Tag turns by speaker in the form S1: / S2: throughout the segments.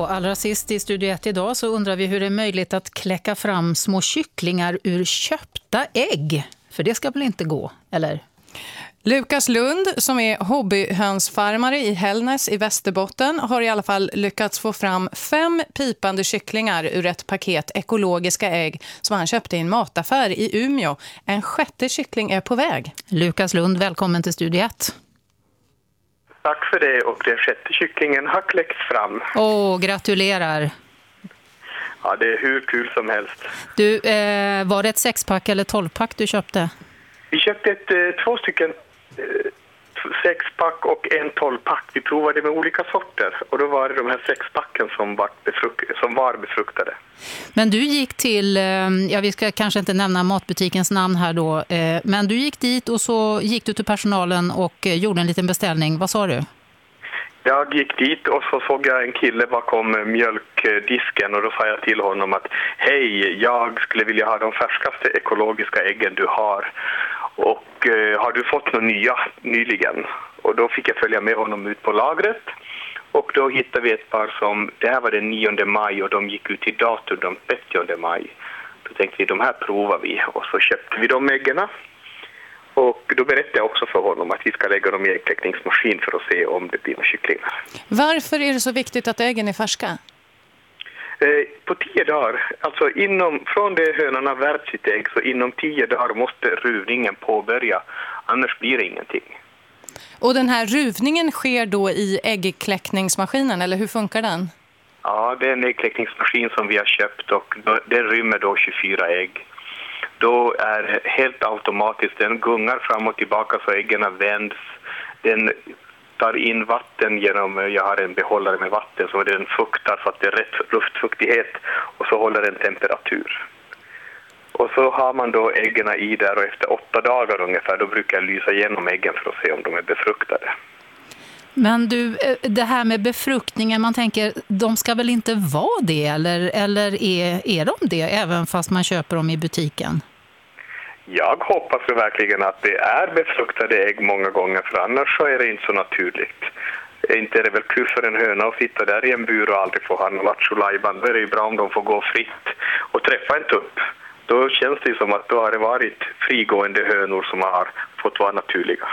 S1: Och allra sist i Studio 1 idag så undrar vi hur det är möjligt att kläcka fram små kycklingar ur köpta ägg. För det ska väl inte gå, eller?
S2: Lukas Lund, som är hobbyhönsfarmare i Hällnäs i Västerbotten, har i alla fall lyckats få fram fem pipande kycklingar ur ett paket ekologiska ägg som han köpte i en mataffär i Umeå. En sjätte kyckling är på väg.
S1: Lukas Lund, välkommen till Studio 1.
S3: Tack för det och den sjätte kycklingen har kläckts fram.
S1: Åh, gratulerar.
S3: Ja, det är hur kul som helst.
S1: Du, eh, var det ett sexpack eller tolvpack du köpte?
S3: Vi köpte ett, eh, två stycken eh, sexpack och en tolvpack. Vi provade med olika sorter och då var det de här sexpacken som var, befruk som var befruktade.
S1: Men du gick till, eh, ja vi ska kanske inte nämna matbutikens namn här då, eh, men du gick dit och så gick du till personalen och eh, gjorde en liten beställning. Vad sa du?
S3: Jag gick dit och så såg jag en kille bakom mjölkdisken och då sa jag till honom att hej, jag skulle vilja ha de färskaste ekologiska äggen du har och eh, har du fått några nya nyligen? Och då fick jag följa med honom ut på lagret och då hittade vi ett par som, det här var den 9 maj och de gick ut till datum den 30 maj. Då tänkte vi de här provar vi och så köpte vi de äggen och då berättade jag också för honom att vi ska lägga dem i äggkläckningsmaskin för att se om det blir några kycklingar.
S2: Varför är det så viktigt att äggen är färska?
S3: Eh, på tio dagar, alltså inom, från det hönan har värpt sitt ägg så inom tio dagar måste ruvningen påbörja, annars blir det ingenting.
S2: Och den här ruvningen sker då i äggkläckningsmaskinen, eller hur funkar den?
S3: Ja, det är en äggkläckningsmaskin som vi har köpt och den rymmer då 24 ägg då är helt automatiskt, den gungar fram och tillbaka så äggen vänds. Den tar in vatten genom, jag har en behållare med vatten så den fuktar så att det är rätt luftfuktighet och så håller den temperatur. Och så har man då äggen i där och efter åtta dagar ungefär då brukar jag lysa igenom äggen för att se om de är befruktade.
S1: Men du, eh, det här med befruktningen, man tänker, de ska väl inte vara det eller, eller är, är de det även fast man köper dem i butiken?
S3: Jag hoppas verkligen att det är befruktade ägg många gånger för annars så är det inte så naturligt. Inte är det väl kul för en höna att sitta där i en bur och aldrig få ha någon lattjo Då är det ju bra om de får gå fritt och träffa en tupp. Då känns det som att då har det varit frigående hönor som har fått vara naturliga.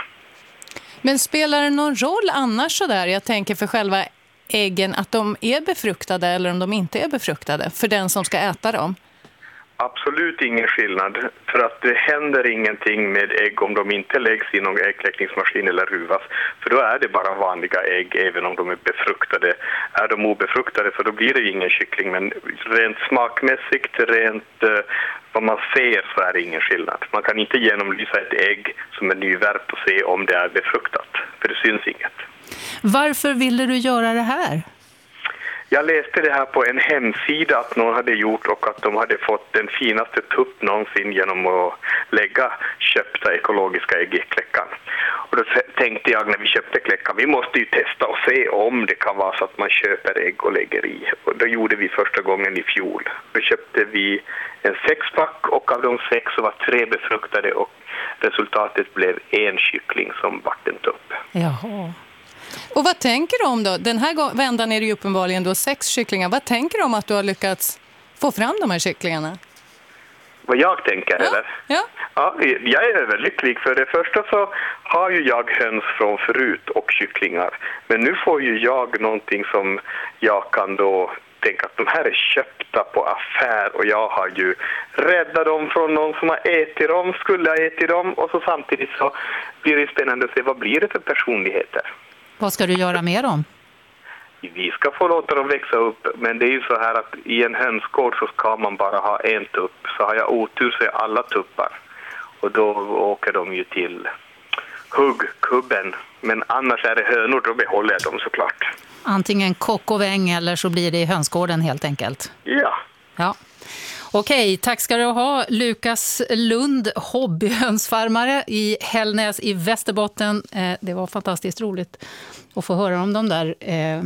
S2: Men spelar det någon roll annars så där? Jag tänker för själva äggen att de är befruktade eller om de inte är befruktade för den som ska äta dem?
S3: Absolut ingen skillnad, för att det händer ingenting med ägg om de inte läggs i någon äggkläckningsmaskin eller ruvas. För då är det bara vanliga ägg även om de är befruktade. Är de obefruktade så då blir det ingen kyckling, men rent smakmässigt, rent eh, vad man ser så är det ingen skillnad. Man kan inte genomlysa ett ägg som är nyvärpt och se om det är befruktat, för det syns inget.
S1: Varför ville du göra det här?
S3: Jag läste det här på en hemsida att någon hade gjort och att de hade fått den finaste tupp någonsin genom att lägga köpta ekologiska ägg i kläckan. Och då tänkte jag när vi köpte kläckan, vi måste ju testa och se om det kan vara så att man köper ägg och lägger i. Och då gjorde vi första gången i fjol. Då köpte vi en sexpack och av de sex så var tre befruktade och resultatet blev en kyckling som vart en tupp.
S1: Jaha.
S2: Och vad tänker du om då? Den här vändan är det ju uppenbarligen då sex kycklingar. Vad tänker du om att du har lyckats få fram de här kycklingarna?
S3: Vad jag tänker,
S2: ja.
S3: eller?
S2: Ja.
S3: ja. Jag är överlycklig. För det första så har ju jag höns från förut och kycklingar. Men nu får ju jag någonting som jag kan då tänka att de här är köpta på affär och jag har ju räddat dem från någon som har ätit dem, skulle ha ätit dem och så samtidigt så blir det spännande att se vad blir det för personligheter.
S1: Vad ska du göra med dem?
S3: Vi ska få låta dem växa upp, men det är ju så här att i en hönsgård så ska man bara ha en tupp. Så har jag otur så är alla tuppar. Och då åker de ju till huggkubben. Men annars är det hönor, då behåller jag dem såklart.
S1: Antingen kock och väng eller så blir det i hönsgården helt enkelt.
S3: Ja.
S1: Ja. Okej, tack ska du ha. Lukas Lund, hobbyhönsfarmare i Hällnäs i Västerbotten. Eh, det var fantastiskt roligt att få höra om de där eh,